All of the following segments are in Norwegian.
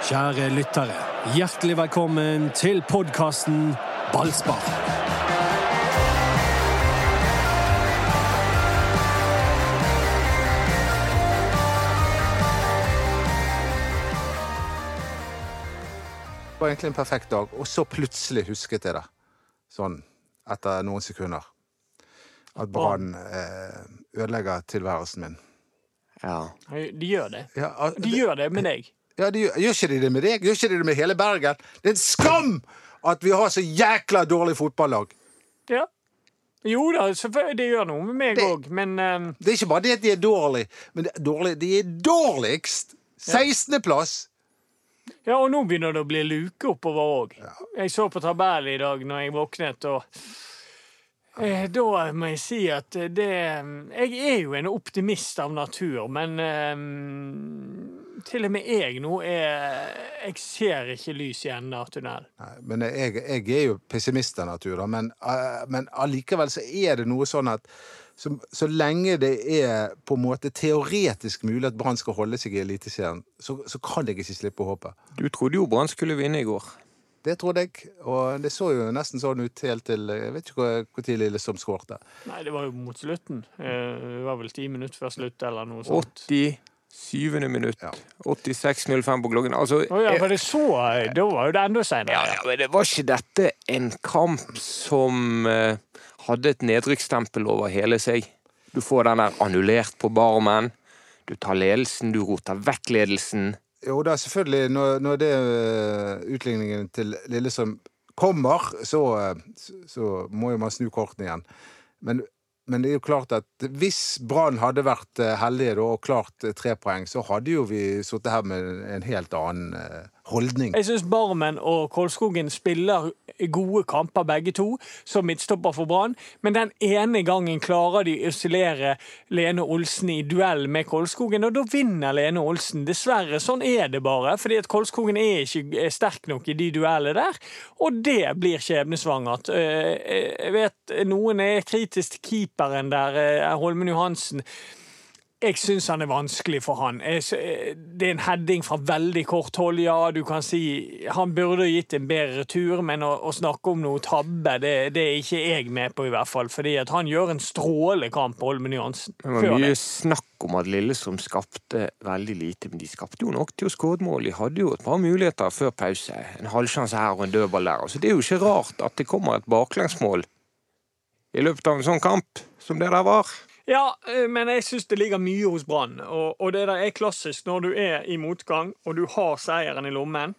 Kjære lyttere, hjertelig velkommen til podkasten Ballspar. Det var egentlig en perfekt dag, og så plutselig husket jeg det. Sånn etter noen sekunder. At Brann eh, ødelegger tilværelsen min. Ja. De gjør det. De gjør det med deg. Ja, de, gjør- ikke de det med deg? Gjør ikke de det med hele Bergen? Det er en skam at vi har så jækla dårlig fotballag! Ja. Jo da, det gjør noe med meg òg, men um... Det er ikke bare det at de er dårlige, men det er dårlig, de er dårligst! 16.-plass! Ja, og nå begynner det å bli luke oppover òg. Jeg så på tabellen i dag når jeg våknet, og eh, da må jeg si at det Jeg er jo en optimist av natur, men eh, til og med jeg nå er Jeg ser ikke lys i enden av tunnelen. Nei, men jeg, jeg er jo pessimist av natur, da. Men, eh, men allikevel så er det noe sånn at så, så lenge det er på en måte teoretisk mulig at Brann skal holde seg i Eliteserien, så, så kan jeg ikke slippe håpet. Du trodde jo Brann skulle vinne i går. Det trodde jeg, og det så jo nesten sånn ut helt til Jeg vet ikke hvor når Lillestrøm skårte. Nei, det var jo mot slutten. Eh, Det var vel ti minutter før slutt, eller noe sånt. 87. minutt. Ja. 86.05 på klokken. Altså, Å ja, for det så? Da var jo det enda ja, seinere. ja, men det var ikke dette en kamp som eh, hadde et nedrykksstempel over hele seg? Du får den der annullert på barmen. Du tar ledelsen, du roter vekk ledelsen. Jo da, selvfølgelig, når, når det eh, utligningen til Lillesand kommer, så, eh, så, så må jo man snu kortene igjen. Men, men det er jo klart at hvis Brann hadde vært eh, heldige og klart eh, tre poeng, så hadde jo vi sittet her med en helt annen eh, holdning. Jeg syns Barmen og Kolskogen spiller gode kamper, begge to, som midtstopper for Brann. Men den ene gangen klarer de å isolere Lene Olsen i duell med Kolskogen, og da vinner Lene Olsen. Dessverre, sånn er det bare. fordi at Kolskogen er ikke sterk nok i de duellene der. Og det blir skjebnesvangert. Eh, Jeg vet noen er kritisk til keeperen der, eh, Holmen Johansen. Jeg syns han er vanskelig for han. Jeg Det er en heading fra veldig kort hold, ja. Du kan si han burde gitt en bedre retur, men å, å snakke om noe tabbe, det, det er ikke jeg med på, i hvert fall. Fordi at han gjør en strålende kamp, Holmen Johansen. Det var mye det. snakk om at Lillestrøm skapte veldig lite, men de skapte jo nok til å skåre mål. De hadde jo et par muligheter før pause. En halvsjanse her og en dødball der. Så det er jo ikke rart at det kommer et baklengsmål i løpet av en sånn kamp som det der var. Ja, eh, men jeg syns det ligger mye hos Brann. Og, og det der er klassisk. Når du er i motgang, og du har seieren i lommen,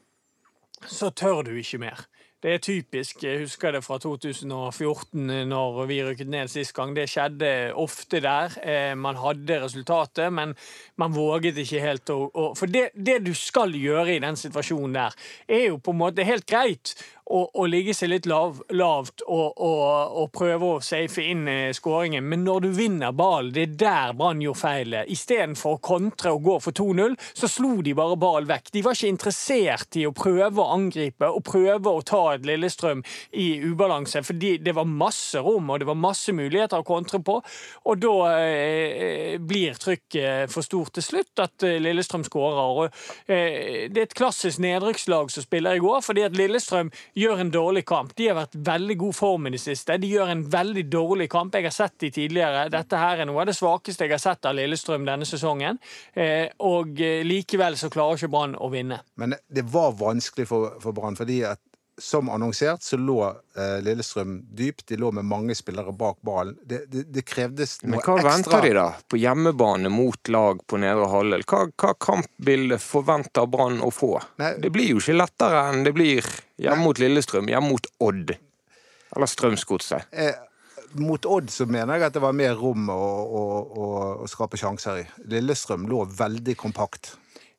så tør du ikke mer. Det er typisk. Jeg husker det fra 2014, eh, når vi rykket ned sist gang. Det skjedde ofte der. Eh, Man hadde resultatet, men man våget ikke helt å, For det, det du skal gjøre i den situasjonen der, er jo på en måte helt greit å, ligge seg litt lav, lavt og, og, og prøve å safe inn eh, skåringen, men når du vinner ballen, det er der Brann gjorde feilet. Istedenfor å kontre og gå for 2-0, så slo de bare ballen vekk. De var ikke interessert i å prøve å angripe og prøve å ta et Lillestrøm i ubalanse, fordi det var masse rom og det var masse muligheter å kontre på, og da eh, blir trykket for stort til slutt at eh, Lillestrøm skårer. Og, eh, det er et klassisk nedrykkslag som spiller i går, fordi at Lillestrøm gjør en dårlig kamp. De har vært veldig god form i det siste. De gjør en veldig dårlig kamp. Jeg har sett de tidligere. Dette her er noe av det svakeste jeg har sett av Lillestrøm denne sesongen. Eh, og eh, likevel så klarer ikke Brann å vinne. Men det var vanskelig for, for Brann, fordi at som annonsert så lå eh, Lillestrøm dypt. De lå med mange spillere bak ballen. Det, det, det krevdes noe ekstra. Men hva ekstra. venter de da? På hjemmebane mot lag på nedre halvdel? Hva, hva kampbilde forventer Brann å få? Nei. Det blir jo ikke lettere enn det blir hjemme mot Lillestrøm, hjemme mot Odd. Eller Strømsgodset. Eh, mot Odd så mener jeg at det var mer rom å, å, å, å skape sjanser i. Lillestrøm lå veldig kompakt.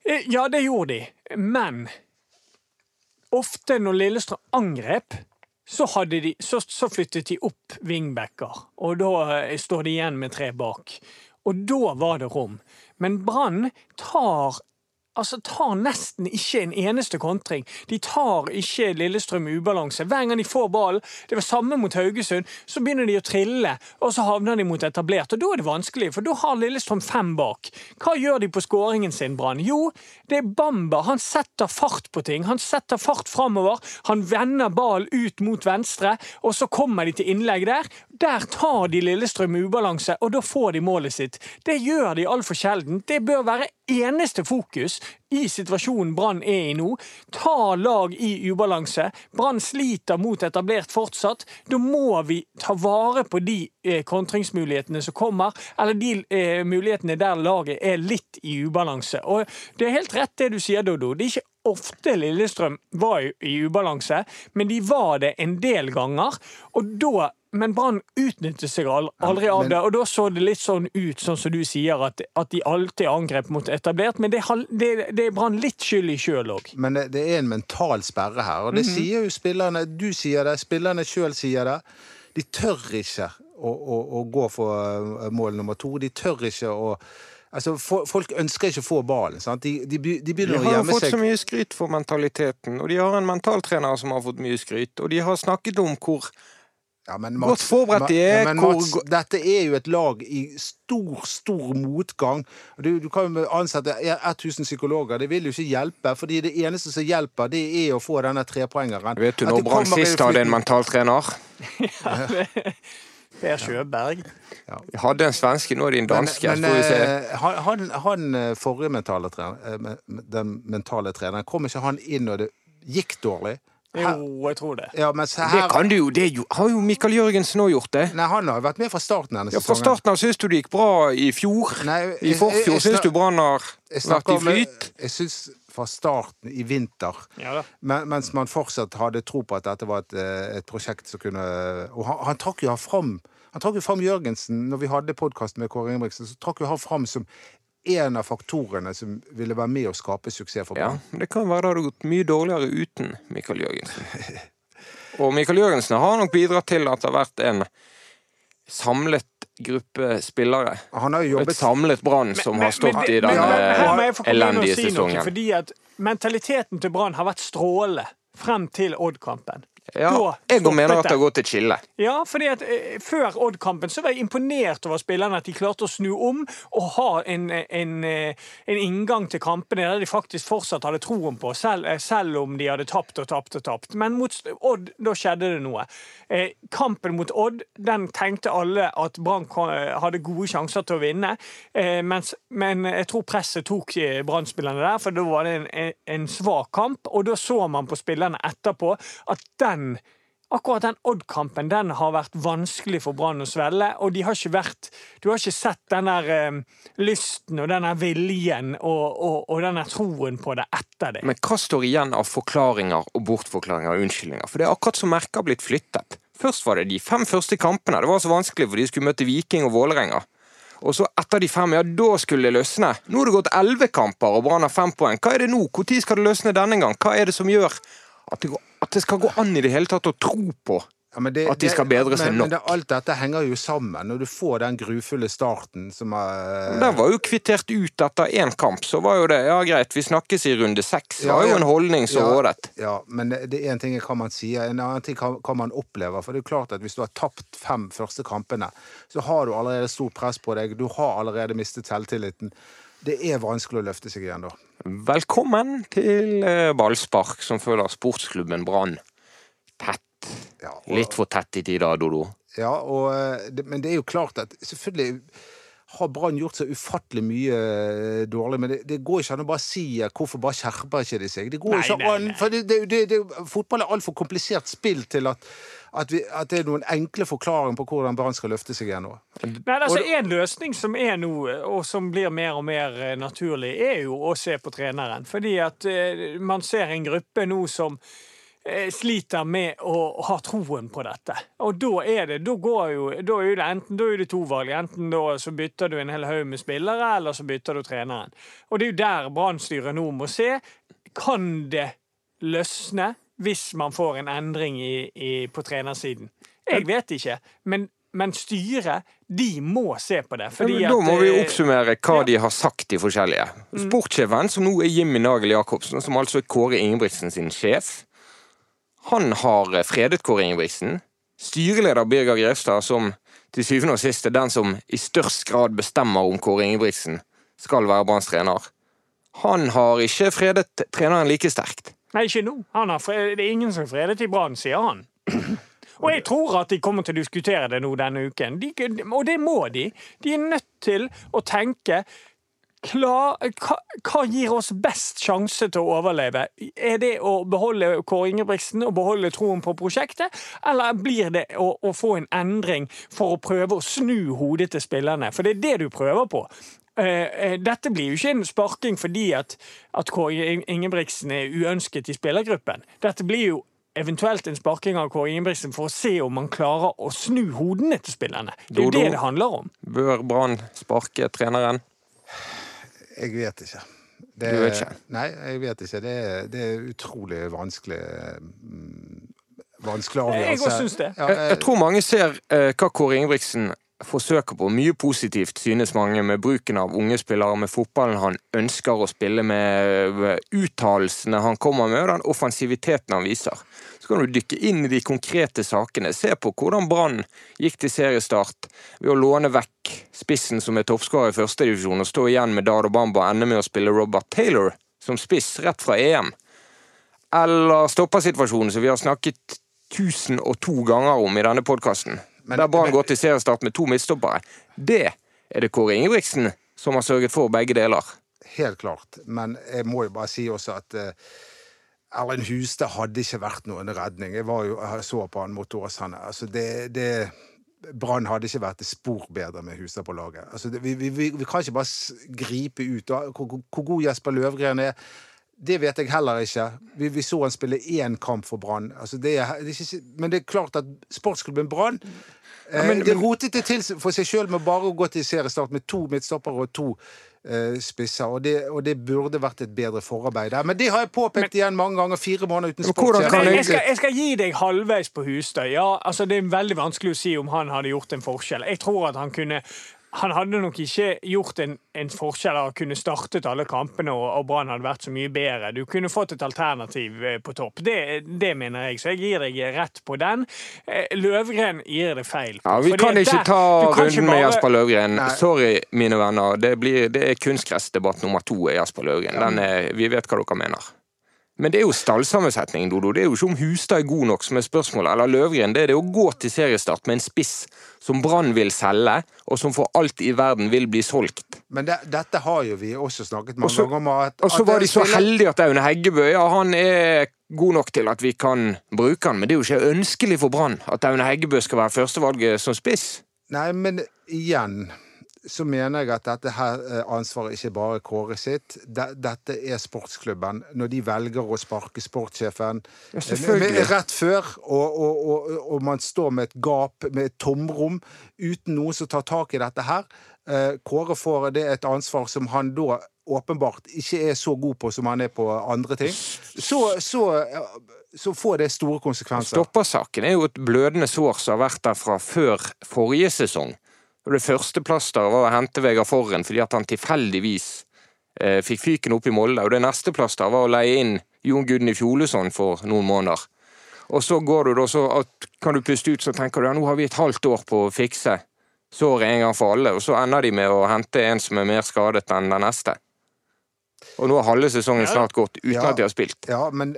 Eh, Ja, det gjorde de, men ofte når Lillestrøm angrep, så, de, så, så flyttet de opp wingbacker, og da eh, står de igjen med tre bak. Og da var det rom. Men Brann tar altså, tar nesten ikke en eneste kontring. De tar ikke Lillestrøm ubalanse. Hver gang de får ballen, det var samme mot Haugesund, så begynner de å trille, og så havner de mot etablert. Og da er det vanskelig, for da har Lillestrøm fem bak. Hva gjør de på skåringen sin, Brann? Jo, det er Bamba. Han setter fart på ting. Han setter fart framover. Han vender ballen ut mot venstre, og så kommer de til innlegg der. Der tar de Lillestrøm i ubalanse, og da får de målet sitt. Det gjør de altfor sjelden. Det bør være eneste fokus i situasjonen Brann er i nå. Ta lag i ubalanse. Brann sliter mot etablert fortsatt. Da må vi ta vare på de eh, kontringsmulighetene som kommer, eller de eh, mulighetene der laget er litt i ubalanse. Og Det er helt rett det du sier, Dodo. Det er ikke ofte Lillestrøm var i ubalanse, men de var det en del ganger. Og da men Brann utnyttet seg aldri av det, og da så det litt sånn ut, sånn som du sier, at, at de alltid angrep mot etablert. Men det, det, det er Brann litt skyld i sjøl òg. Men det, det, er en mental sperre her, og det mm -hmm. sier jo spillerne. Du sier det, spillerne sjøl sier det. De tør ikke å, å, å gå for eh, mål nummer to. De tør ikke å Altså, Folk ønsker ikke å få ballen. De, de, de, begynner å gjemme seg. De har fått så mye skryt for mentaliteten, og de har en mentaltrener som har fått mye skryt. Og de har snakket om hvor ja, Mats, godt forberedt de er. Men Mats, hvor... dette er jo et lag i stor, stor motgang. Du, du kan jo ansette 1000 psykologer. Det vil jo ikke hjelpe. fordi det eneste som hjelper, det er å få denne trepoengeren. Vet du når Brann sist hadde en mentaltrener? ja, det... Per Sjøberg. Ja. Vi hadde en svenske, nå er det en danske. Men, men eh, han, han, eh, forrige mentale trener, eh, den mentale treneren, kom ikke han inn når det gikk dårlig? Jo, jeg tror det. Ja, her... Det kan du jo. Det har jo Mikael Jørgensen òg gjort det. Nei, Han har vært med fra starten denne ja, Fra starten av syns du det gikk bra i fjor. Nei, I forfjor syns du Brann har vært i flyt. Jeg syns fra starten i vinter, ja, mens man fortsatt hadde tro på at dette var et, eh, et prosjekt som kunne Og han, han trakk jo fram han trakk jo fram Jørgensen når vi hadde podkast med Kåre Ingebrigtsen. så trakk jo han fram som en av faktorene som ville være med å skape suksess for Brann. Ja, det kan være det hadde gått mye dårligere uten Mikael Jørgensen. Og Mikael Jørgensen har nok bidratt til at det har vært en samlet gruppe spillere. Han har jobbet... Et samlet Brann som men, har stått men, i den ja, elendige si sesongen. Noe, fordi at mentaliteten til Brann har vært strålende frem til Odd-kampen. Ja, jeg mener at det har gått et skille. Ja, fordi at eh, Før Odd-kampen så var jeg imponert over spillerne at de klarte å snu om og ha en, en, eh, en inngang til kampene der de faktisk fortsatt hadde troen på, selv, eh, selv om de hadde tapt og tapt og tapt. Men mot Odd, da skjedde det noe. Eh, kampen mot Odd, den tenkte alle at Brann hadde gode sjanser til å vinne. Eh, mens, men jeg tror presset tok eh, Brann-spillerne der, for da var det en, en svak kamp. Og da så man på spillerne etterpå at den den akkurat den Odd-kampen den har vært vanskelig for Brann å svelle. Og de har ikke vært Du har ikke sett den der eh, lysten og den der viljen og, og, og den der troen på det etter det. Men hva står igjen av forklaringer og bortforklaringer og unnskyldninger? For det er akkurat som merket har blitt flyttet. Først var det de fem første kampene. Det var så vanskelig for de skulle møte Viking og Vålerenga. Og så etter de fem, ja, da skulle det løsne. Nå har det gått elleve kamper, og Brann har fem poeng. Hva er det nå? Når skal det løsne denne gang? Hva er det som gjør at det, går, at det skal gå an i det hele tatt å tro på ja, det, at de skal bedre seg nok. Men det, alt dette henger jo sammen. Når du får den grufulle starten som er Den var jo kvittert ut etter én kamp, så var jo det ja greit, vi snakkes i runde seks. Det var jo en holdning som ja, rådet. Ja, men det er én ting hva man sier, en annen ting hva man opplever. For det er jo klart at hvis du har tapt fem første kampene, så har du allerede stort press på deg. Du har allerede mistet selvtilliten. Det er vanskelig å løfte seg igjen da. Velkommen til eh, ballspark som følger sportsklubben Brann tett. Ja, og, Litt for tett i tida, Dodo. Ja, og, eh, men det er jo klart at selvfølgelig har Brann gjort så ufattelig mye eh, dårlig, men det, det, går ikke an å bare si hvorfor bare skjerper ikke de seg. Det går nei, ikke an, for det, det, Fotball er altfor komplisert spill til at at, vi, at, det er noen enkle forklaringer på hvordan Brann skal løfte seg igjen nå. Nei, altså En løsning som er nå, og som blir mer og mer eh, naturlig, er jo å se på treneren. Fordi at uh, man ser en gruppe nå som uh, sliter med å ha troen på dette. Og da er det da går jo, da er det enten da er det to valg. Enten da så bytter du en hel haug med spillere, eller så bytter du treneren. Og det er jo der Brannstyret nå må se. Kan det løsne? Hvis man får en endring i, i, på trenersiden. Jeg vet ikke, men men styret, de må se på det. Ja, da må vi eh, oppsummere hva ja. de har sagt, de forskjellige. Sportssjefen, som nå er Jimmy Nagel Jacobsen, som altså er Kåre Ingebrigtsen sin sjef, han har eh, fredet Kåre Ingebrigtsen. Styreleder Birger Grevstad, som til syvende og sist er den som i størst grad bestemmer om Kåre Ingebrigtsen skal være Branns trener. Han har ikke fredet treneren like sterkt. Nei, ikke nå. Fred, det er ingen som fredet i Brann, sier han. Og jeg tror at de kommer til å diskutere det nå denne uken. De, og det må de. De er nødt til å tenke klar, hva, hva gir oss best sjanse til å overleve? Er det å beholde Kåre Ingebrigtsen og beholde troen på prosjektet, eller blir det å, å få en endring for å prøve å snu hodet til spillerne? For det er det du prøver på. Eh, eh, Dette blir jo ikke en sparking fordi at, at Kåre Ingebrigtsen er uønsket i spillergruppen. Dette blir jo eventuelt en sparking av Kåre Ingebrigtsen for å se om man klarer å snu hodene til spillerne. Det er jo det det handler om. Bør Brann sparke treneren? Jeg vet ikke. Det, Du vet ikke? Nei, jeg vet ikke. Det det er utrolig vanskelig mm, Vanskelig avgjørelse. Jeg òg syns det. Ja, Jeg, jeg tror mange ser eh, hva Kåre Ingebrigtsen forsøker på. Mye positivt, synes mange, med bruken av unge spillere, med fotballen han ønsker å spille med, uttalelsene han kommer med, og den offensiviteten han viser. Så kan du dykke inn i de konkrete sakene. Se på hvordan Brann gikk til seriestart ved å låne vekk spissen som er toppskårer i førstedivisjon, og stå igjen med Dado Bamba og ende med å spille Robert Taylor som spiss rett fra EM. Eller stoppersituasjonen som vi har snakket 1002 ganger om i denne podkasten. Men- Der Brann gått går til seriestart med to midtstoppere. Det er det Kåre Ingebrigtsen som har sørget for begge deler. Helt klart. Men jeg må jo bare si også at eh, Erlend Hustad hadde ikke vært noen redning. Jeg, var jo, jeg så på han mot Åsane. Altså det, det Brann hadde ikke vært et spor bedre med Hustad på laget. Altså det, vi, vi, vi, kan ikke bare gripe ut. Hvor, hvor- hvor god Jesper Løvgren er, det vet jeg heller ikke. Vi, vi så han spille én kamp for Brann. Altså det er, det er men det er klart at sportsklubben Brann eh, men- Det rotet det til for seg sjøl med bare å gå til seriestart med to midtstoppere og to eh, spisser. Og det, og det burde vært et bedre forarbeid der. Men det har jeg påpekt igjen mange ganger. Fire måneder uten Men sportssjef. jeg- jeg, skal, jeg skal gi deg halvveis på Hustad. Ja, altså Det er veldig vanskelig å si om han hadde gjort en forskjell. Jeg tror at han kunne han hadde nok ikke gjort en, en forskjell av å kunne startet alle kampene, og, og Brann hadde vært så mye bedre. Du kunne fått et alternativ eh, på topp. Det, det mener jeg, så jeg gir deg rett på den. Eh, Løvgren gir det feil. Ja, Vi kan ikke der- ta kan runden ikke runden med Jasper Løvgren. Nei. Sorry, mine venner. Det, blir, det er kunstgressdebatt nummer to er Jasper Løvgren. Den er, vi vet hva dere mener. Men det er jo stallsammensetningen, Dodo. Det er jo ikke om Hustad er god nok som er spørsmålet, eller Løvgren. Det er det å gå til seriestart med en spiss som Brann vil selge, og som for alt i verden vil bli solgt. Men det, dette har jo vi også snakket mange også, ganger om. At, Og så var de så heldige at Aune Heggebø ja, han er god nok til at vi kan bruke han, men det er jo ikke ønskelig for Brann at Aune Heggebø skal være førstevalget som spiss. Nei, men igjen så mener jeg at dette her eh, ansvaret ikke bare er Kåre sitt. Dette er sportsklubben. Når de velger å sparke sportssjefen Ja, eh, rett før, og, og, og, og man står med et gap, med et tomrom, uten noen som tar tak i dette her eh, Kåre får det et ansvar som han da åpenbart ikke er så god på som han er på andre ting. Så, så, så får det store konsekvenser. Stoppersaken er jo et blødende sår som har vært der fra før forrige sesong. Det første plasteret var å hente Vegard Forren fordi at han tilfeldigvis eh, fikk fyken opp i Molde. Og det neste plasteret var å leie inn Jon Gudny Fjolesson for noen måneder. Og så går du da, så at, kan du puste ut så tenker du ja, nå har vi et halvt år på å fikse såret en gang for alle. Og så ender de med å hente en som er mer skadet enn den neste. Og nå har halve sesongen snart gått uten Ja. at de har spilt. Ja, men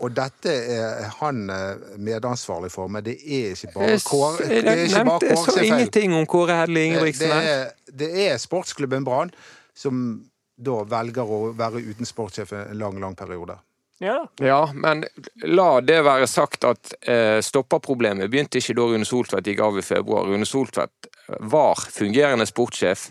Og dette er han eh, medansvarlig for, men det er ikke bare Kåre Det er ikke Jeg bare Kåre så sa ingenting om Kåre Hedle Ingebrigtsen. Det er, det er sportsklubben Brann som da velger å være uten sportssjef en lang, lang periode. Ja, Ja, men la det være sagt at eh, stopperproblemet begynte ikke da Rune Soltvedt gikk av i februar. Rune Soltvedt var fungerende sportssjef,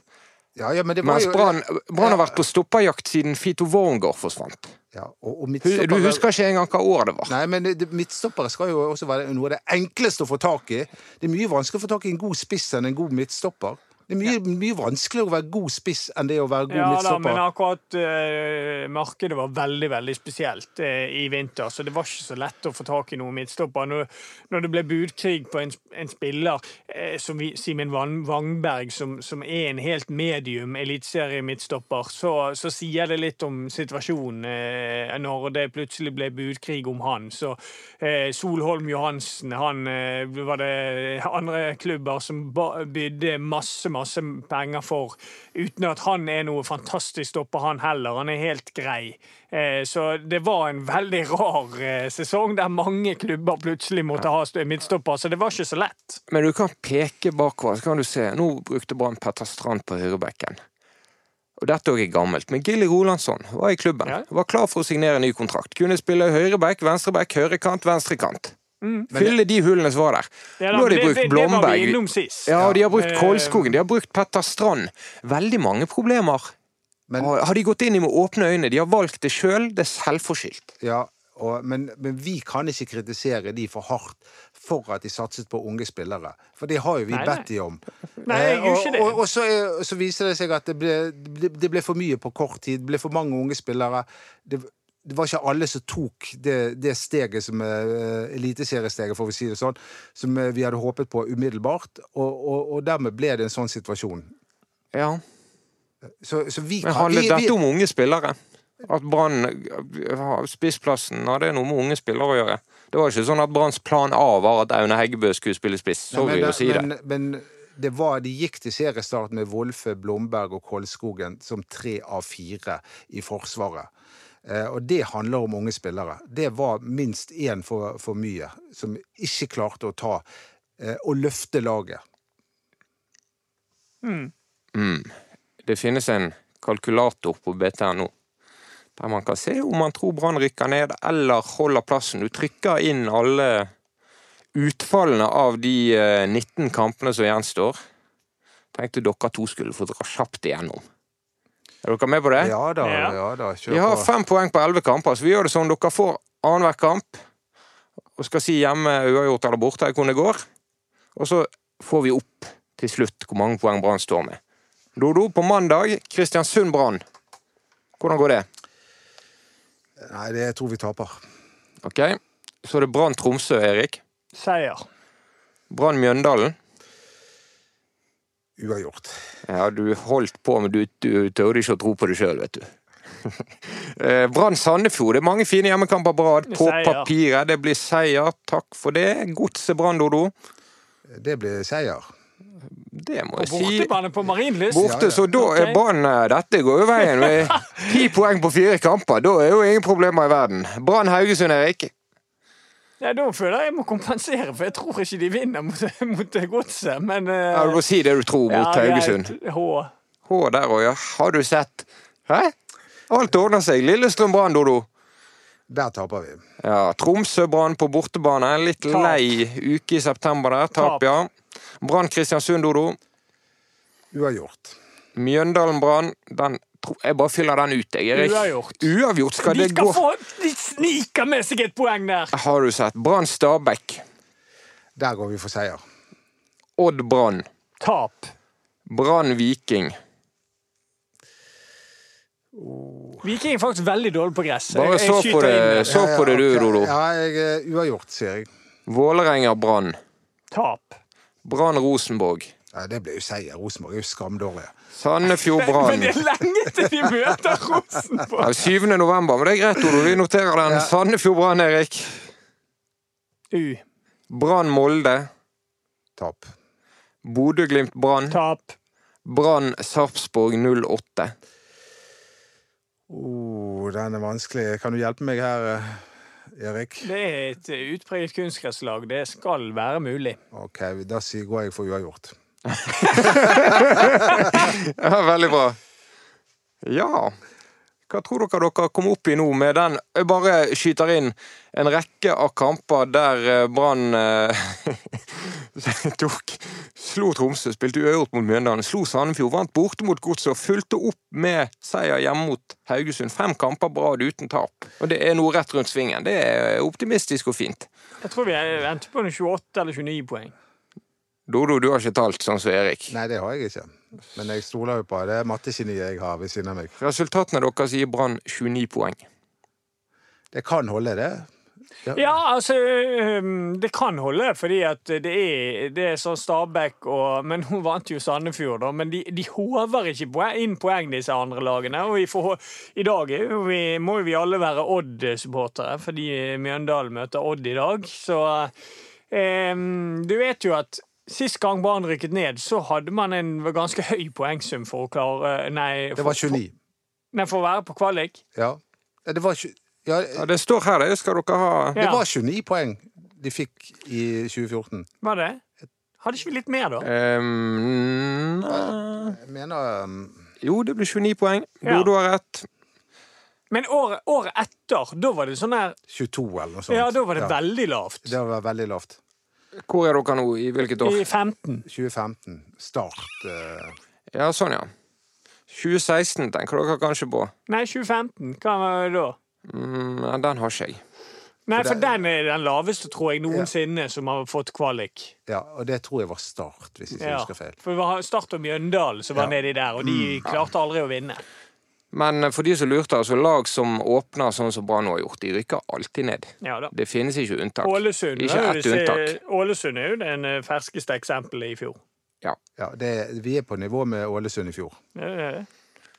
Ja, ja, men mens Brann ja, har vært på stopperjakt siden Fito Wormgård forsvant. Ja, og, og Du husker ikke engang hva år det var? Nei, men midtstoppere skal jo også være noe av det enkleste å få tak i. Det er mye vanskeligere å få tak i en god spiss enn en god midtstopper. Det er mye, mye vanskeligere å være god spiss enn det å være god Ja midtstopper. Ja men akkurat uh, markedet var veldig veldig spesielt uh, i vinter, så det var ikke så lett å få tak i noen midtstopper. Når, når det ble budkrig på en, en spiller uh, som vi- Simen Wangberg, som, som er en helt medium eliteseriemidtstopper, så, så sier det litt om situasjonen når det plutselig ble budkrig om han. Så Solholm Johansen, han var det andre klubber som bydde masse, masse penger for, uten at han er noe fantastisk stopper, han heller. Han er helt grei. Eh, så det var en veldig rar eh, sesong der mange klubber plutselig måtte ha st- midtstopper, så det var ikke så lett. Men du kan peke bakover, så kan du se. Nå brukte Brann Petter Strand på høyrebekken. Og dette òg er gammelt. Men Gilly Rolandsson var i klubben. Ja. Var klar for å signere ny kontrakt. Kunne spille høyreback, venstreback, høyrekant, venstrekant. Fylle de hullene som var der. Mm. Ja, da, Nå har de det- brukt det- Det var vi Blomberg. sist. Ja, og de har brukt Eh, Kolskogen, de har brukt Petter Strand. Veldig mange problemer. Men- har de gått inn i med åpne øyne? De har valgt det sjøl, det er selvforskyldt. Ja, og, men, men vi kan ikke kritisere de for hardt for at de satset på unge spillere. For det har jo vi Nei, bedt de om. Nei, jeg Eh, gjør ikke det. Og, og så, er, så viser det seg at det ble, det, det ble for mye på kort tid. Det ble for mange unge spillere. Det, det var ikke alle som tok det, det steget som uh, eliteseriesteget, får vi si det sånn, som uh, vi hadde håpet på umiddelbart. Og, og, og dermed ble det en sånn situasjon. Ja. Så, så vi Men kan handlet vi, vi, dette om unge spillere? At Brann har spissplassen hadde noe med unge spillere å gjøre? Det var ikke sånn at Branns plan A var at Aune Heggebø skulle spille spiss. Nei, Sorry men, å si det. men, men det var, de gikk til seriestart med Wolfe, Blomberg og Kolskogen som tre av fire i Forsvaret. Eh, og det handler om unge spillere. Det var minst én for, for mye, som ikke klarte å ta eh, og løfte laget. Mm. Det finnes en kalkulator på BTNO der man kan se om man tror Brann rykker ned eller holder plassen. Du trykker inn alle utfallene av de eh, 19 kampene som gjenstår. Tenkte dere to skulle få dra kjapt igjennom. Er dere med på det? Ja da, Ja. ja da. Kjør Vi har på. fem poeng på elleve kamper, så vi gjør det sånn dere får annenhver kamp. Og skal si hjemme uavgjort eller borte hvordan det går. Og så får vi opp til slutt hvor mange poeng Brann står med. Dodo, på mandag Kristiansund-Brann. Hvordan går det? Nei, det tror vi taper. Ok, Så er det Brann-Tromsø, Erik. Seier. Brann-Mjøndalen. Uavgjort. Ja, du holdt på, men du, du tørde ikke å tro på det sjøl, vet du. Eh, Brann-Sandefjord. Det er mange fine hjemmekamper på rad. På Seier. papiret. Det blir seier. Takk for det. Godset Brann, Dodo. Det blir seier. Det må jeg si. bortebane på Marienlyst. Borte, Ja, ja. så da er. Brann eh, Dette går jo veien. Ti poeng på fire kamper. Da er jo ingen problemer i verden. Brann-Haugesund, Erik. Ja, da føler jeg jeg må kompensere, for jeg tror ikke de vinner mot, mot godset. Men uh, Ja, du må si det du tror mot ja, Haugesund. H. H der òg, ja. Har du sett? Hæ? Alt ordner seg. Lillestrøm-Brann, Dodo. Der taper vi. Ja, Tromsø-Brann på bortebane. Litt Tap. lei uke i september der. Tap, Tap. ja. Brann-Kristiansund, Dodo. Uavgjort. Mjøndalen-Brann. Den tro- Jeg bare fyller den ut, jeg, Erik. Uavgjort. Uavgjort skal De det gå. få De sniker med seg et poeng der! Har du sett? Brann-Stabæk. Der går vi for seier. Odd-Brann. Tap. Brann-Viking. Viking er faktisk veldig dårlig på gress. Bare Jeg- jeg så på det, så på det du. Dodo. Ja, jeg er uavgjort, sier jeg. Vålerenga-Brann. Tap. Brann-Rosenborg. Ja, det ble jo seier. Rosenborg er jo skamdårlige. Men Sandefjord-Brann. det er lenge til de møter Rosenborg! Ja, 7. november, men det er greit, Odo. Vi noterer den. Ja. Sandefjord-Brann, Erik. U. Brann-Molde. Tap. Bodø-Glimt-Brann. Tap. Brann-Sarpsborg 08. Oh, den er vanskelig. Kan du hjelpe meg her, eh, Erik? Det er et utpreget kunstgresslag. Det skal være mulig. Ok, da går jeg for uavgjort. Ja, veldig bra. Ja. Hva tror dere dere kom opp i nå med den Jeg bare skyter inn en rekke av kamper der eh, Brann eh, tok Slo Tromsø, spilte uavgjort mot Mjøndalen, slo Sandefjord, vant borte mot Godset og fulgte opp med seier hjemme mot Haugesund. Fem kamper på rad uten tap. Og det er noe rett rundt svingen. Det er optimistisk og fint. Jeg tror vi endte på en 28 eller 29 poeng. Dodo, du har ikke talt sånn som Erik. Nei, det har jeg ikke. Men jeg stoler jo på det mattegeniet jeg har ved siden av meg. Resultatene deres gir Brann 29 poeng. Det kan holde, det. Ja, altså Det kan holde, fordi at det er, det er sånn Stabæk og Men hun vant jo Sandefjord, da. Men de, de håver ikke poeng, inn poeng, disse andre lagene. Og vi får i dag er vi, må jo vi alle være Odd-supportere, fordi Mjøndalen møter Odd i dag. Så eh, du vet jo at Sist gang Brann rykket ned, så hadde man en ganske høy poengsum for å klare Nei, Det var 29. For, nei, for å være på kvalik. Ja. Det var, ja, Ja, Det står her, det skal dere ha. det var 29 poeng de fikk i 2014. Var det? Hadde ikke vi litt mer, da? Um. Jeg mener um, jo, det ble 29 poeng. Ja. Dodo har rett. Men året, året etter, da var det sånn her 22 eller noe sånt. Ja, da var det veldig lavt. Det var veldig lavt. Hvor er dere nå? I hvilket år? I 15. 2015. Start. eh, Ja, sånn, ja. 2016 tenker dere kanskje på. Nei, 2015. Hva var det da? Mm, ja, den har ikke jeg. Nei, For den er den laveste, tror jeg, noensinne som har fått kvalik. ja, og det tror jeg var Start, hvis jeg ikke Ja. husker feil. For det var Start og Mjøndalen som var Ja. nedi der, og de klarte aldri å vinne. Men eh, for de som lurte, altså lag som åpner sånn som Brann har gjort, de rykker alltid ned. Ja da. Det finnes ikke unntak. Ålesund Ikke ett unntak. Ålesund er jo det eh, ferskeste eksempelet i fjor. Ja, det, vi er på nivå med Ålesund i fjor. Det er det.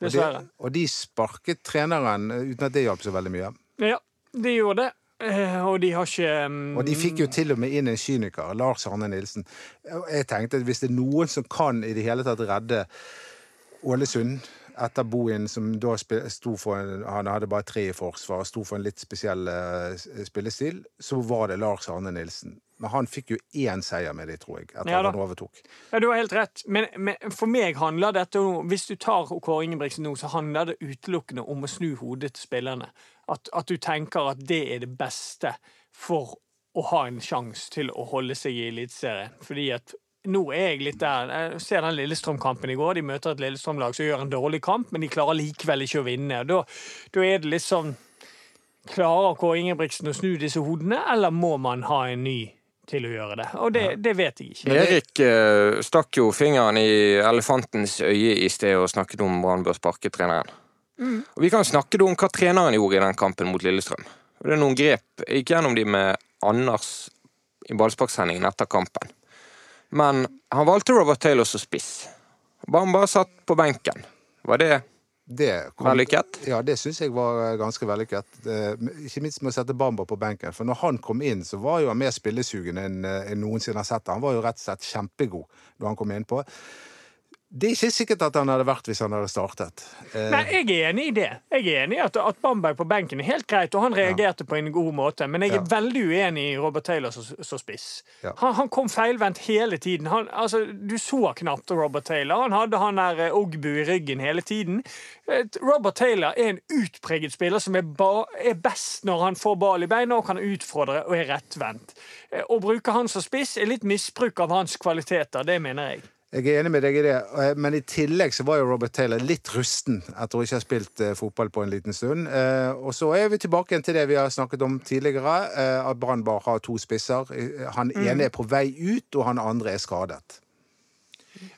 Og de, og de sparket treneren eh, uten at det hjalp så veldig mye. Ja, de gjorde det. Eh, Og de har ikke um... Og de fikk jo til og med inn en kyniker, Lars Arne Nilsen. Jeg tenkte at hvis det er noen som kan i det hele tatt redde Ålesund etter Bohin, som da sto for en, Han hadde bare tre i forsvar, sto for en litt spesiell eh, spillestil, så var det Lars Arne Nilsen. Men han fikk jo én seier med det, tror jeg, etter Ja han overtok. Ja, Du har helt rett. Men, men for meg handler dette om Hvis du tar Kåre Ingebrigtsen nå, så handler det utelukkende om å snu hodet til spillerne. At, at du tenker at det er det beste for å ha en sjanse til å holde seg i Eliteserien. Fordi at nå er jeg litt der. Jeg ser den Lillestrøm-kampen i går. De møter et Lillestrøm-lag som gjør en dårlig kamp, men de klarer likevel ikke å vinne. Da, da er det litt sånn Klarer Kåre Ingebrigtsen å snu disse hodene, eller må man ha en ny til å gjøre det? Og det, det vet jeg ikke. Erik eh, stakk jo fingeren i elefantens øye i sted og snakket om Brann bør sparke treneren. Mm. Og vi kan snakke om hva treneren gjorde i den kampen mot Lillestrøm. Og det er noen grep. Jeg gikk gjennom de med Anders i ballsparksendingen etter kampen. Men han valgte Robert Taylor som spiss. Bamba satt på benken. Var det Det kom- vellykket? Ja, det syns jeg var eh, ganske vellykket. Ikke minst med å sette Bamba på benken. For når han kom inn, så var jo han mer spillesugen enn eh, noensinne har sett. Han var jo rett og slett kjempegod da han kom innpå. Det er ikke sikkert at han hadde vært hvis han hadde startet. Eh, Nei, jeg er enig i det. Jeg er enig i at, at Bamberg på benken er helt greit, og han reagerte på en god måte. Men jeg er Ja. veldig uenig i Robert Taylor som som spiss. Ja. Han, han kom feilvendt hele tiden. Han, altså, du så knapt Robert Taylor. Han hadde han der eh, Ogbu i ryggen hele tiden. Eh, Robert Taylor er en utpreget spiller som er, ba, er best når han får ball i beina og kan utfordre og er rettvendt. Eh, Å bruke han som spiss er litt misbruk av hans kvaliteter, det mener jeg. Jeg er enig med deg i det, men i tillegg så var jo Robert Taylor litt rusten etter å ikke ha spilt eh, fotball på en liten stund. Eh, Og så er vi tilbake igjen til det vi har snakket om tidligere, eh, at Brann bare har to spisser. Han ene er på vei ut, og han andre er skadet.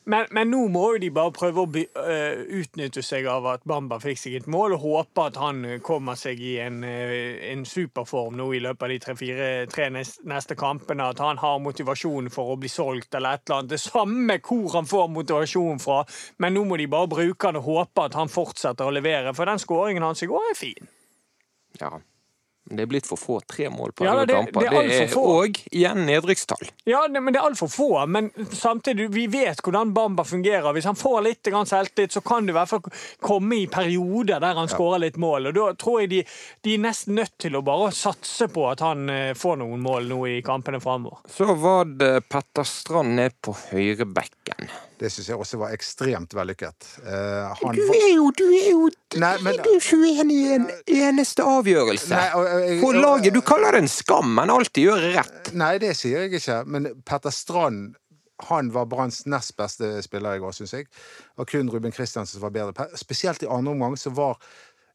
Men, men nå må jo de bare prøve å by, uh, utnytte seg av at Bamba fikk seg et mål, og håpe at han øh, kommer seg i en, uh, en superform nå i løpet av de tre-fire tre neste kampene. At han har motivasjon for å bli solgt eller et eller annet. Det samme hvor han får motivasjon fra, men nå må de bare bruke han og håpe at han fortsetter å levere, for den skåringen hans i går er fin. Ja. Det er blitt for få tre mål på Ja, det- kamper. det Det er få. òg igjen nedrykkstall. Ja, det, men Det er altfor få. Men samtidig, vi vet hvordan Bamba fungerer. Hvis han får litt selvtillit, så kan det i hvert fall komme i perioder der han skårer litt mål. Og Da tror jeg de, de er nesten nødt til å bare satse på at han eh, får noen mål nå i kampene framover. Så var det Petter Strand ned på høyrebekken. Det syns jeg også var ekstremt vellykket. Uh, han Du er jo, du er jo Nei, men- Du er ikke uenig i en eneste avgjørelse. Nei, jeg- For laget, du kaller det en skam, men alltid gjør rett. Nei, det sier jeg ikke. Men Petter Strand han var Branns nest beste spiller i går, syns jeg. Og kun Ruben Kristiansen som var bedre. Spesielt i andre omgang så var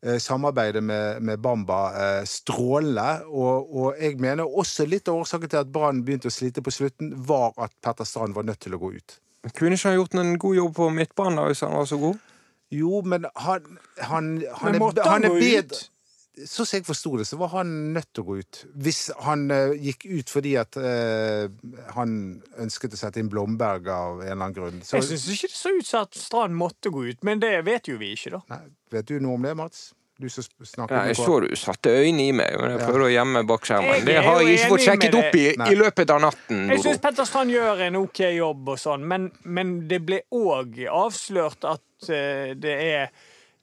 eh, samarbeidet med, med Bamba eh, strålende. Og, og jeg mener også litt av årsaken til at Brann begynte å slite på slutten, var at Petter Strand var nødt til å gå ut. Kunne ikke han gjort en god jobb på midtbanen da, hvis han var så god? Jo, men han, han, han, Men måtte er, han han er gå bedre ut? Så som jeg forsto det, så var han nødt til å gå ut. Hvis han uh, gikk ut fordi at uh, han ønsket å sette inn Blomberg av en eller annen grunn. Så, Jeg syns ikke det så ut som at Strand måtte gå ut, men det vet jo vi ikke, da. nei, vet du noe om det, Mats? Du som snakker Ja, jeg så du satte øynene i meg, men jeg prøvde å gjemme bak skjermen. Det har jeg ikke fått sjekket opp i, i løpet av natten. Jeg syns. Petter Strand gjør en OK jobb og sånn, men, men det ble òg avslørt at eh, det er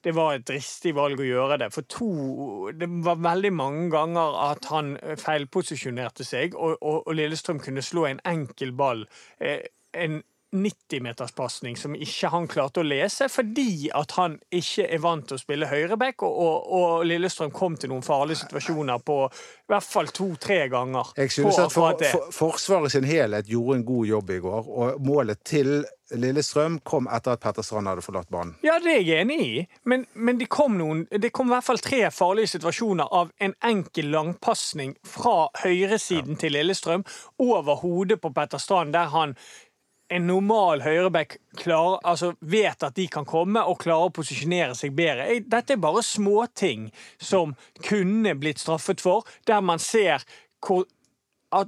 det var et dristig valg å gjøre det. For to Det var veldig mange ganger at han eh, feilposisjonerte seg, og, og, og Lillestrøm kunne slå en enkel ball. Eh, en 90-meterspasning som ikke han klarte å lese, fordi at han ikke er vant til å spille høyreback, og, og, og Lillestrøm kom til noen farlige situasjoner på i hvert fall to-tre ganger. Jeg synes at for, for, Forsvaret sin helhet gjorde en god jobb i går, og målet til Lillestrøm kom etter at Petter Strand hadde forlatt banen. Ja, det er jeg enig i, men, men det, kom noen, det kom i hvert fall tre farlige situasjoner av en enkel langpasning fra høyresiden til Lillestrøm over hodet på Petter Strand, der han en normal høyreback altså vet at de kan komme og klarer å posisjonere seg bedre. Dette er bare småting som kunne blitt straffet for, der man ser hvor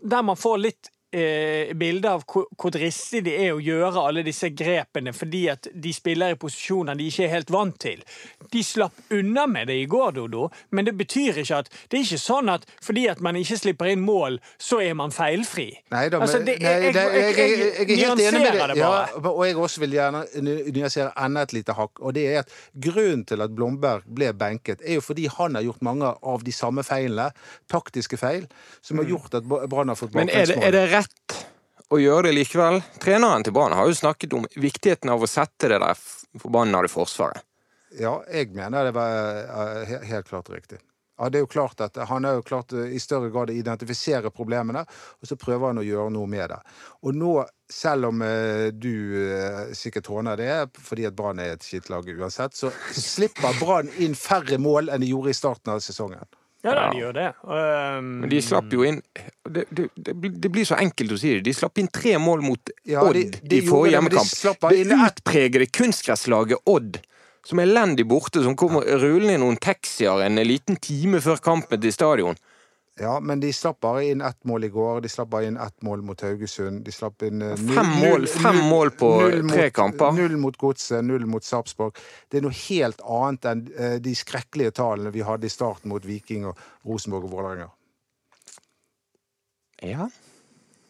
der man får litt eh, bilde av hvor, hvor dristig det er å gjøre alle disse grepene fordi at de spiller i posisjoner de ikke er helt vant til. De slapp unna med det i går, Dodo, men det betyr ikke at Det er ikke sånn at fordi at man ikke slipper inn mål, så er man feilfri. Nei da, men Altså, det- nei, jeg- jeg- jeg- jeg, jeg, jeg er helt enig med deg. Ja, og jeg også vil gjerne nyansere enda et lite hakk. Og det er at grunnen til at Blomberg ble benket, er jo fordi han har gjort mange av de samme feilene, taktiske feil, som har gjort at Brann har fått Men rett å gjøre det likevel? Treneren til Brann har jo snakket om viktigheten av å sette det der forbannede forsvaret. Ja, jeg mener det var eh, helt klart riktig. Ja, det er jo klart at Han har jo klart eh, i større grad å identifisere problemene, og så prøver han å gjøre noe med det. Og nå, selv om eh, du sikkert håner det, fordi at Brann er et skittlag uansett, så slipper Brann inn færre mål enn de gjorde i starten av sesongen. Ja, da, Ja. de gjør det. Um, Men de slapp jo inn Det, det, det blir- så enkelt å si det. De slapp inn tre mål mot Ja, Odd de- de i forrige hjemmekamp. de Det utpregede kunstgresslaget Odd, som er elendig borte, som kommer rullende i noen taxier en liten time før kampen til stadion. Ja, men de slapp bare inn ett mål i går. De slapp bare inn ett mål mot Haugesund. De slapp inn eh, null- Fem mål- null- fem mål på tre kamper. Null mot Godset, null mot Sarpsborg. Det er noe helt annet enn eh, de skrekkelige tallene vi hadde i starten mot Viking og Rosenborg og Vålerenga. Ja.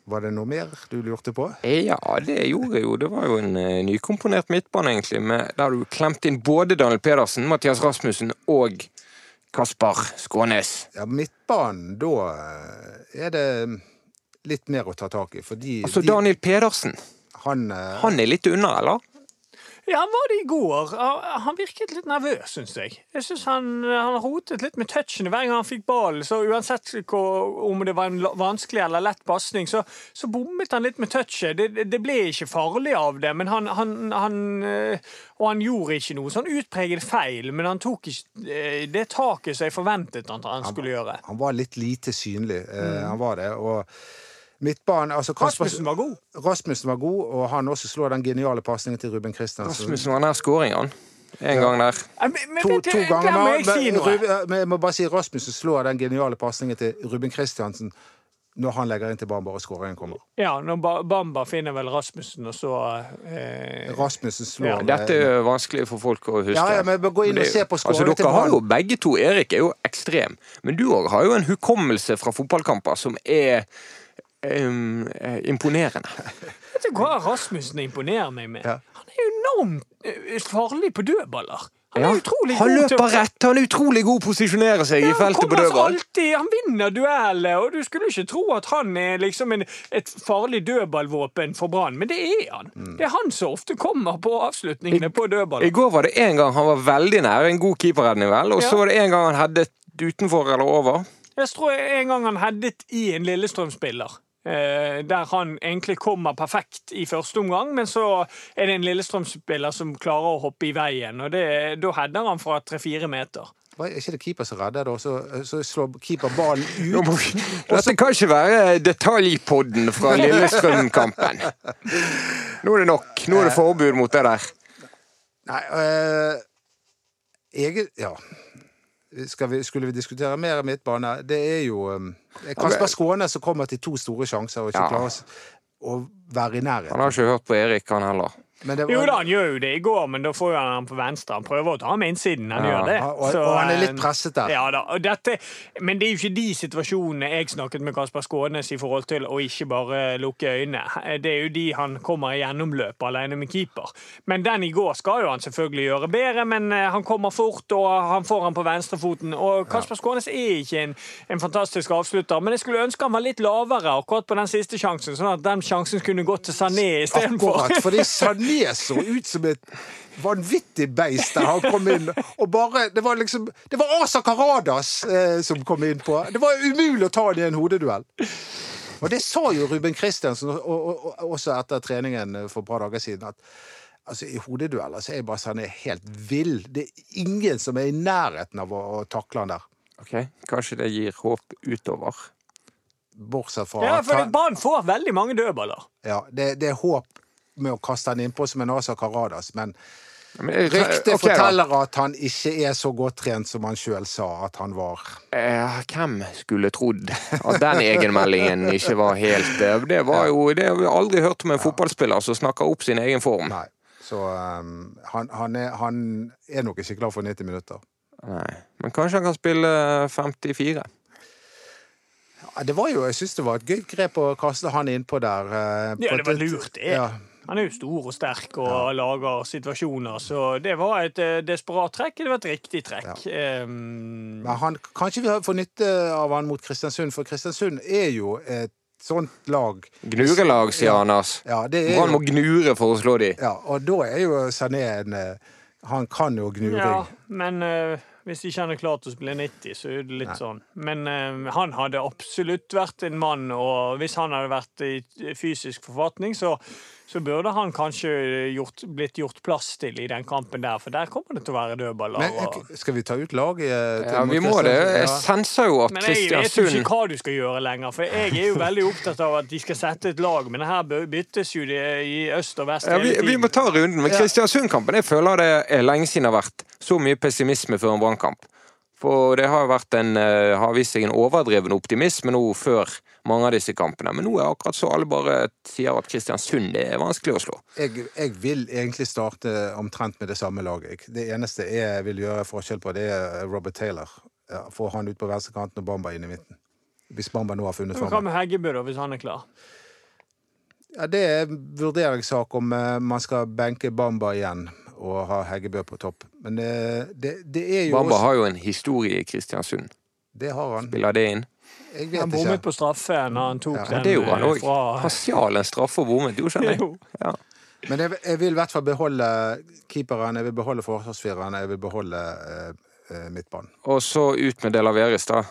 Var det noe mer du lurte på? ja, det gjorde jeg jo Det var jo en eh, nykomponert midtbane, egentlig, med, der du klemte inn både Daniel Pedersen, Mathias Rasmussen og Kaspar Skånes. Ja, midtbanen, da eh, er det litt mer å ta tak i, fordi Altså, de, Daniel Pedersen, han, eh, han er litt unna, eller? Ja, han var det i går. Han- virket litt nervøs, syns jeg. Jeg synes han, han rotet litt med touchene hver gang han fikk ballen. Så uansett om det var en vanskelig eller lett pasning, så, så bommet han litt med touchet. Det, det- ble ikke farlig av det, men han, han, han eh, Og han gjorde ikke noe sånn utpreget feil, men han tok ikke eh, det taket som jeg forventet at han skulle gjøre. han var litt lite synlig. Mm. Han var det. og Midtbanen altså Kasper- Rasmussen var god. Rasmussen var god, og han også slår den geniale pasningen til Ruben Kristiansen. Rasmussen var nær scoring, han. En gang der. Men, men, To, ganger. må jeg si noe? Jeg må bare si Rasmussen slår den geniale pasningen til Ruben Kristiansen når han legger inn til Bamba og skåringen kommer. Ja, når Ba- Bamba finner vel Rasmussen, og så eh, Rasmussen slår Ja, Dette er vanskelig for folk å huske. Ja, ja, men gå inn Det- og se på altså, scoringen til har jo begge to. Erik er jo ekstrem. Men du òg har jo en hukommelse fra fotballkamper som er eh, imponerende. Vet du hva Rasmussen imponerer meg med? Ja. Han er enormt eh, farlig på dødballer. Han er Ja, utrolig han god til løper rett, han er utrolig god å posisjonere seg i Ja, i feltet på altså dødball. alltid, han vinner dueller, og du skulle ikke tro at han er liksom en, et farlig dødballvåpen for Brann, men det er han. Mm. Det er han som ofte kommer på avslutningene på I går var det en gang han var veldig nær en god keeperredning, vel, og Ja. så var det en gang han headet utenfor eller over. Jeg tror en gang han headet i en Lillestrøm-spiller. Eh, der han egentlig kommer perfekt i første omgang, men så er det en Lillestrøm-spiller som klarer å hoppe i veien, og det, da header han fra tre-fire meter. Er ikke det keeper som redder, da? Så, så slår keeper ballen Nå må ut. vi- Dette kan ikke være detaljpodden fra Lillestrøm-kampen. Nå er det nok. Nå er det forbud mot det der. Nei, øh, jeg Ja. Vi, skulle vi diskutere mer midtbane? Det er jo um, Kasper Skåne som kommer til to store sjanser og ikke Ja. klarer å være i Han har ikke hørt på Erik, han heller. Men det Jo da, han gjør jo det i går, men da får han han på venstre. Han prøver å ta ham med innsiden. Han Ja. gjør det. Og- og han er litt eh, presset der. Ja da, dette, men det er jo ikke de situasjonene jeg snakket med Kasper Skånes i forhold til å ikke bare lukke øynene. Det er jo de han kommer i gjennomløp alene med keeper. Men den i går skal jo han selvfølgelig gjøre bedre, men eh, han kommer fort, og han får han på venstrefoten. Og Kasper Skånes er ikke en, en fantastisk avslutter, men jeg skulle ønske han var litt lavere akkurat på den siste sjansen, sånn at den sjansen kunne gått til Sané istedenfor. Akkurat, fordi Sané så ut som et vanvittig beist der han kom inn. Og bare, Det var liksom Det var Asa Karadas eh, som kom inn på. Det var umulig å ta han i en hodeduell. Og det sa jo Ruben Kristiansen og, og, og, også etter treningen for et par dager siden. at Altså, I hodedueller så er bare Sané helt vill. Det er ingen som er i nærheten av å, å takle han der. Ok, Kanskje det gir håp utover. Bortsett fra Ja, for han, Brann får veldig mange dødballer. ja, det, det er håp med å kaste han innpå som en Asa Karadas, men Men, Ryktet okay, forteller at han ikke er så godt trent som han sjøl sa at han var. Eh, hvem skulle trodd at den egenmeldingen ikke var helt eh, Det var jo Det har vi aldri hørt om en fotballspiller som snakker opp sin egen form. Nei. Så um, han, han, er, han er nok ikke klar for 90 minutter. Nei. Men kanskje han kan spille 54? Ja, det var jo, Jeg syns det var et gøy grep å kaste han innpå der. Uh, Ja, det var lurt, det. Ja, Han er jo stor og sterk og lager situasjoner, så det var et eh, desperat trekk. Det var et riktig trekk. Um, men han, kanskje vi får nytte av han mot Kristiansund, for Kristiansund er jo et sånt lag. Gnurelag, sier Ja. Anders. Ja, det er Brann må gnure for å slå de. ja, og da er jo Sané en eh, Han kan jo gnuring. ja, men uh, hvis ikke han er klar til å spille 90, så er det litt sånn. Men uh, han hadde absolutt vært en mann, og hvis han hadde vært i fysisk forfatning, så, så burde han kanskje gjort, blitt gjort plass til i den kampen der, for der kommer det til å være dødballer. Men skal vi ta ut laget? eh, Ja, vi må det. Jeg senser jo at Kristiansund Men jeg vet jo ikke hva du skal gjøre lenger, for jeg er jo veldig opptatt av at de skal sette et lag, men her byttes jo det i øst og vest ja, vi, vi må ta runden. Men Kristiansund-kampen jeg føler det er lenge siden det har vært så mye pessimisme før en Brann-kamp. For det har vært en, eh, har vist seg en overdreven optimisme nå før mange av disse kampene. Men nå er det akkurat så alle bare sier at Kristiansund det er vanskelig å slå. jeg, jeg vil egentlig starte omtrent med det samme laget. Det eneste jeg vil gjøre forskjell på, det er Robert Taylor. Ja, Få han ut på venstrekanten og Bamba inn i midten. Hvis Bamba nå har funnet Hva med Heggebø, da, hvis han er klar? Ja, det er en vurderingssak om eh, man skal benke Bamba igjen og ha Heggebø på topp. Men eh, det, det er jo Bamba også har jo en historie i Kristiansund. Det har han. Spiller det inn? Jeg Han bommet ikke. på straffe når han tok Ja, Ja, den det gjorde han eh, òg. fra Han en straffe og bommet, jo, skjønner jeg. Jo. Ja. Men jeg, jeg vil i hvert fall beholde keeperen, jeg vil beholde forsvarsfireren, jeg vil beholde eh, eh, midtbanen. Og så ut med Delaveris, da.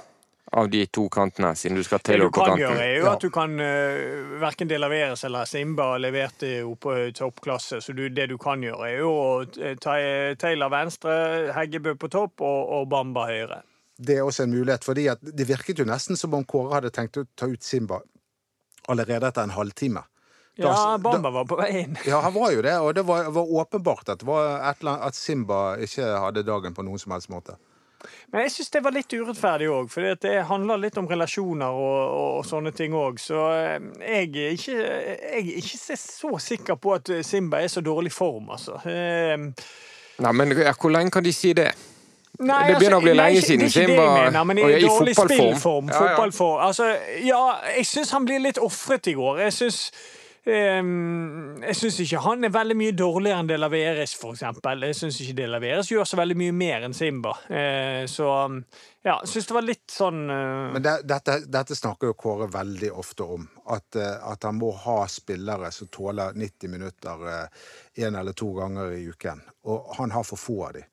Av de to kantene, siden du skal Det til du og på kan gjøre, er jo Ja. at du kan uh, verken delaveres eller Simba leverte jo på toppklasse. Så du, det du kan gjøre, er jo å eh, ta Taylor venstre, Heggebø på topp og, og Bamba høyre. Det er også en mulighet, fordi at det virket jo nesten som om Kåre hadde tenkt å ta ut Simba allerede etter en halvtime. Da- Ja, da- Bamba var på vei inn. Ja, han var jo det, og det var, var åpenbart at, var et eller annet, at Simba ikke hadde dagen på noen som helst måte. Men jeg syns det var litt urettferdig òg, for det handler litt om relasjoner og, og, og sånne ting òg. Så eh, jeg er, ikke, jeg er ikke så sikker på at Simba er så dårlig form, altså. Eh, Nei, men ja, hvor lenge kan de si det? Nei, Det begynner å bli altså, lenge siden Det er ikke det jeg mener, men i, og i dårlig fotballform. spillform. Ja, ja. Fotballform. Altså, ja, jeg syns han blir litt ofret i går. Jeg syns um, jeg syns ikke han er veldig mye dårligere enn De Laveres, for eksempel. Jeg syns ikke De Laveres gjør så veldig mye mer enn Simba. Uh, så ja, jeg syns det var litt sånn uh... Men det, dette, dette snakker jo Kåre veldig ofte om. At, eh, at han må ha spillere som tåler 90 minutter én eller to ganger i uken. Og han har for få av dem.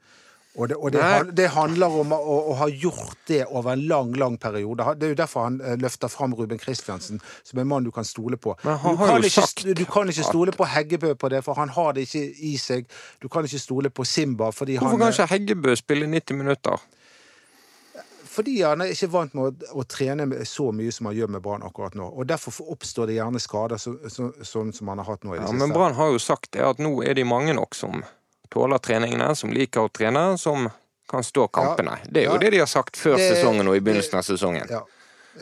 Og, det, og det, det handler om å, å, ha gjort det over en lang, lang periode. Det er jo derfor han eh, løfter fram Ruben Kristiansen som en mann du kan stole på. Men han du, kan ikke, du kan ikke stole på Heggebø på det, for han har det ikke i seg. Du kan ikke stole på Simba fordi Hvorfor han kan ikke Heggebø spille 90 minutter? Fordi han er ikke vant med å, å trene så mye som han gjør med Brann akkurat nå. Og derfor oppstår det gjerne skader så, så, sånn som han har hatt nå i det Ja, siste. men Brann har jo sagt det at nå er de mange nok som tåler treningene, som liker å trene, som kan stå kampene. Det er jo Ja. det de har sagt før Det- sesongen og i begynnelsen av sesongen. Ja.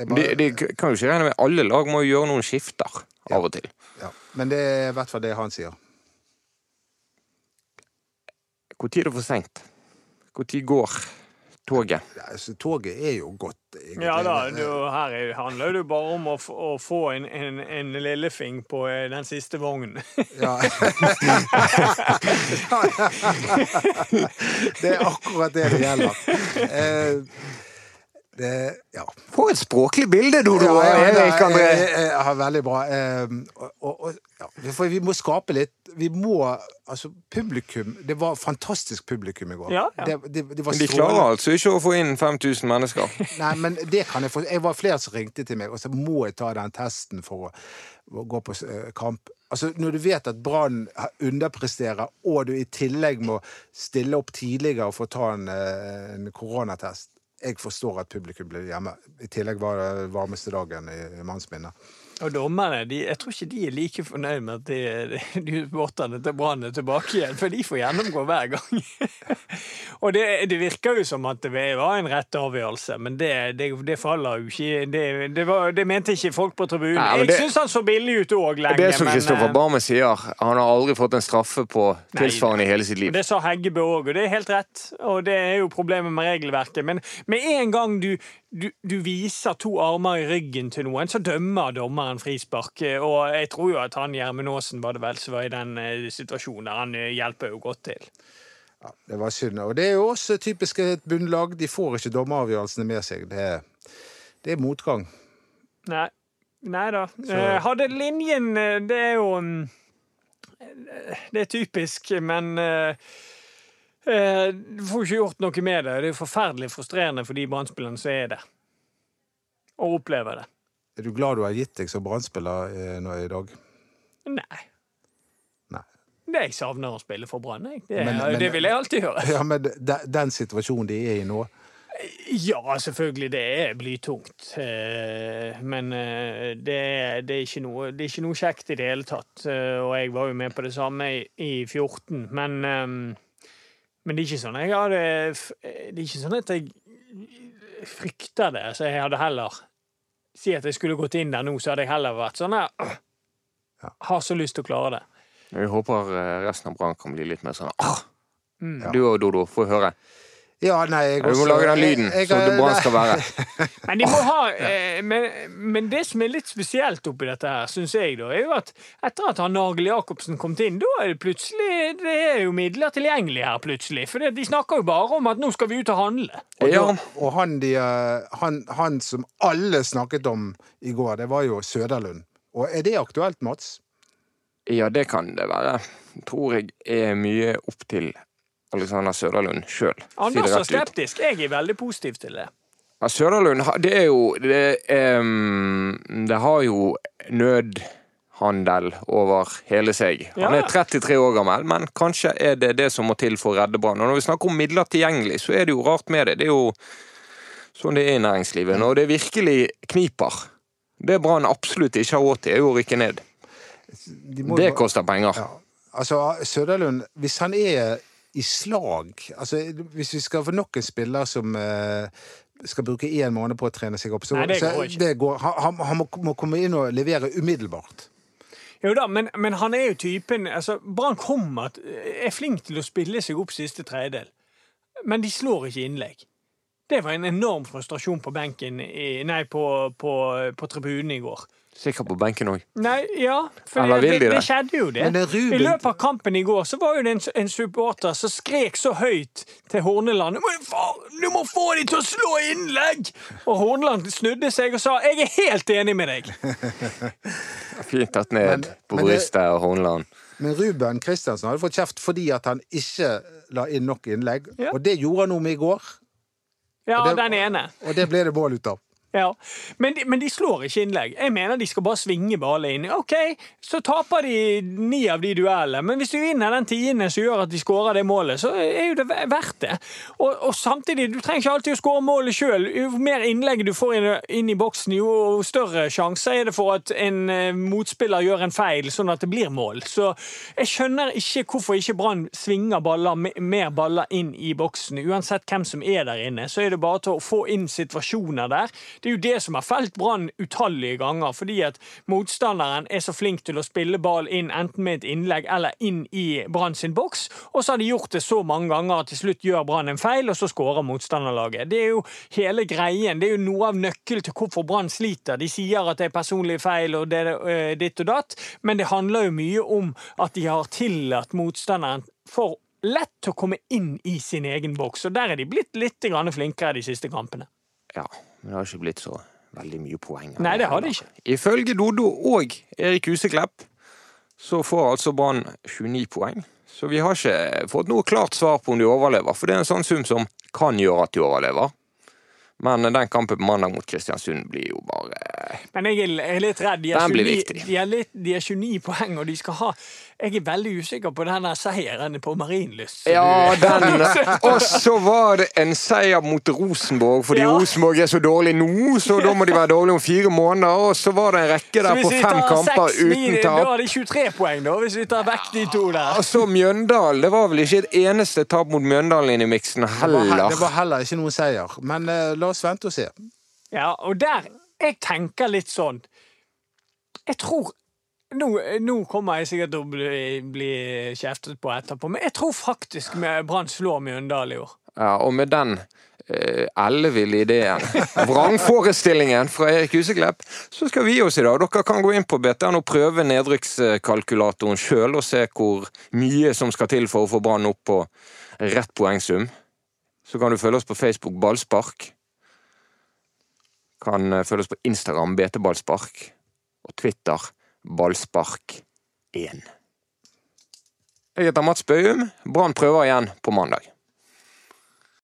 Bare- De, de kan jo ikke regne med Alle lag må jo gjøre noen skifter av og til. ja. Men det er i hvert fall det han sier. Når er det for seint? Når går toget? Ja, altså, toget er jo godt, egentlig. Ja da, du, her er- handler det jo bare om å, f å få en, en, en lillefing på eh, den siste vognen. Ja. det er akkurat det det gjelder. Eh, det, ja. For et språklig bilde, Dodo! Ja, ja, Erik det er- André. har veldig bra. Eh, og, og, ja, for vi må skape litt Vi må Altså, publikum Det var fantastisk publikum i går. Ja, ja. Det, det, det var Men de klarer altså ikke å få inn 5000 mennesker. Nei, men det kan jeg få. Jeg var flere som ringte til meg, og så må jeg ta den testen for å, å gå på eh, kamp. Altså, Når du vet at Brann underpresterer, og du i tillegg må stille opp tidligere og få ta en, eh, en koronatest Jeg forstår at publikum blir hjemme. I tillegg var det varmeste dagen i, i manns minne. Og dommerne de, jeg tror ikke de er like fornøyd med at supporterne til Brann er tilbake igjen, for de får gjennomgå hver gang. og det, det virker jo som at det var en rett avgjørelse, men det, det, det faller jo ikke det, det, var, det mente ikke folk på tribunen. Nei, jeg syns han så billig ut òg lenge, Det som Kristoffer Barme sier, han har aldri fått en straffe på tilsvarende i hele sitt liv. Det sa Heggebø òg, og det er helt rett. Og det er jo problemet med regelverket. Men med en gang du, du, du viser to armer i ryggen til noen, så dømmer dommeren frispark. Og jeg tror jo at han Gjermund Aasen var det vel som var i den eh, situasjonen der. Han eh, hjelper jo godt til. Ja, det var synd. Og det er jo også typisk et bunnlag. De får ikke dommeravgjørelsene med seg. Det er, det er motgang. Nei. Nei da. Eh, Hadde linjen Det er jo mm, Det er typisk, men Du får ikke gjort noe med det. Det er jo forferdelig frustrerende for de brannspillerne som er der. Og opplever det. Er du glad du har gitt deg som brannspiller eh, nå i dag? Nei. Nei. Det jeg savner å spille for Brann. jeg. Det, Men- men- det vil jeg alltid gjøre. Ja, men de, den situasjonen de er i nå Ja, selvfølgelig, det er blytungt. Eh, Men eh, det er, det, er noe, det er ikke noe kjekt i det hele tatt. Og jeg var jo med på det samme i, i 14, men Men det er ikke sånn jeg hadde Det er ikke sånn at jeg frykter det. Så jeg hadde heller Si at jeg skulle gått inn der nå, så hadde jeg heller vært sånn her Ja. Har så lyst til å klare det. Jeg håper eh, resten av Brann kan bli litt mer sånn Mm. Du og Dodo, få høre. Ja, nei, jeg Du må lage den lyden, jeg- jeg- som Brann skal være. Men de må ha eh, men, men det som er litt spesielt oppi dette her, syns jeg, da, er jo at etter at han Nagel Jacobsen kom inn, da er det plutselig Det er jo midler tilgjengelig her, plutselig. For det- de snakker jo bare om at nå skal vi ut og handle. Og, Ja. og han, de, eh, han, han som alle snakket om i går, det var jo Søderlund. Og er det aktuelt, Mats? Ja, det kan det være. Tror jeg er mye opp til Alexander Søderlund sjøl. Anders er skeptisk. Jeg er veldig positiv til det. Ja, Søderlund, det er jo Det, um, det har jo nødhandel over hele seg. Han er 33 år gammel, men kanskje er det det som må til for å redde Brann. Når vi snakker om midler tilgjengelig, så er det jo rart med det. Det er jo sånn det er i næringslivet. Når det virkelig kniper, det Brann absolutt ikke har råd til, er jo å rykke ned. De må Det koster penger. Ja. Altså, Søderlund, hvis han er i slag altså, Hvis vi skal få nok en spiller som uh, skal bruke én måned på å trene seg opp, så, Nei, det går ikke. det går, han, han- han må, må komme inn og levere umiddelbart. Jo da, men, men han er jo typen altså, Brann kommer er flink til å spille seg opp siste tredjedel, men de slår ikke innlegg. Det var en enorm frustrasjon på benken i, Nei, på, på, på tribunen i går. Sikkert på benken òg. Ja, for det, de det, det? skjedde jo det. Det Ruben- I løpet av kampen i går så var jo det en, en supporter som skrek så høyt til Horneland du må få de til å slå innlegg! Og Horneland snudde seg og sa jeg er helt enig med deg. Fint tatt ned Men- på brystet av Horneland. Men Ruben Kristiansen hadde fått kjeft fordi at han ikke la inn nok innlegg. Ja. Og det gjorde han om i går, Ja, Og det- den ene. og det ble det mål ut av. Ja, men de, men de slår ikke innlegg. Jeg mener de skal bare svinge ballen inn. Ok, Så taper de ni av de duellene, men hvis du vinner den tiende som gjør at de skårer det målet, så er jo det ve- verdt det. Og, og samtidig, du trenger ikke alltid å skåre målet sjøl. Jo mer innlegg du får inn, inn i boksen, jo større sjanse er det for at en eh, motspiller gjør en feil, sånn at det blir mål. Så jeg skjønner ikke hvorfor ikke Brann svinger baller, mer baller inn i boksen. Uansett hvem som er der inne, så er det bare til å få inn situasjoner der. Det er jo det som har felt Brann utallige ganger, fordi at motstanderen er så flink til å spille ball inn enten med et innlegg eller inn i Brann sin boks, og så har de gjort det så mange ganger at til slutt gjør Brann en feil, og så skårer motstanderlaget. Det er jo hele greien. Det er jo noe av nøkkelen til hvorfor Brann sliter. De sier at det er personlige feil og det er øh, ditt og datt, men det handler jo mye om at de har tillatt motstanderen for lett å komme inn i sin egen boks, og der er de blitt litt flinkere de siste kampene. Ja, men det har ikke blitt så veldig mye poeng. Nei, det har det ikke. Ifølge Dodo og Erik Huseklepp så får altså Brann 29 poeng. Så vi har ikke fått noe klart svar på om de overlever, for det er en sånn sum som kan gjøre at de overlever. Men den kampen på mandag mot Kristiansund blir jo bare Men jeg er- litt redd. De er, Den blir 29, viktig. de, er litt, de er 29 poeng, og de skal ha Jeg er veldig usikker på denne seieren på Marienlyst. Ja, den Og så var det en seier mot Rosenborg, fordi Ja. Rosenborg er så dårlig nå, så da må de være dårlige om fire måneder. Og så var det en rekke der på fem kamper seks min- uten Da er har de 23 poeng, da, hvis vi tar vekk de to der. Og så Mjøndalen. Det var vel ikke et eneste tap mot Mjøndalen inn i miksen Det var, heller. det var heller ikke noen seier. Men uh, la oss vente og se. Ja, og der Jeg tenker litt sånn Jeg tror nå, nå kommer jeg sikkert til å bli, bli kjeftet på etterpå, men jeg tror faktisk Brann slår Mjøndalen i år. Ja, og med den eh, elleville ideen, vrangforestillingen fra Erik Huseklepp, så skal vi gi oss i dag. Dere kan gå inn på BTN og prøve nedrykkskalkulatoren sjøl og se hvor mye som skal til for å få Brann opp på rett poengsum. Så kan du følge oss på Facebook Ballspark. Kan eh, følge oss på Instagram BT Ballspark. Og Twitter Ballspark1. Jeg heter Mats Bøhum. Brann prøver igjen på mandag.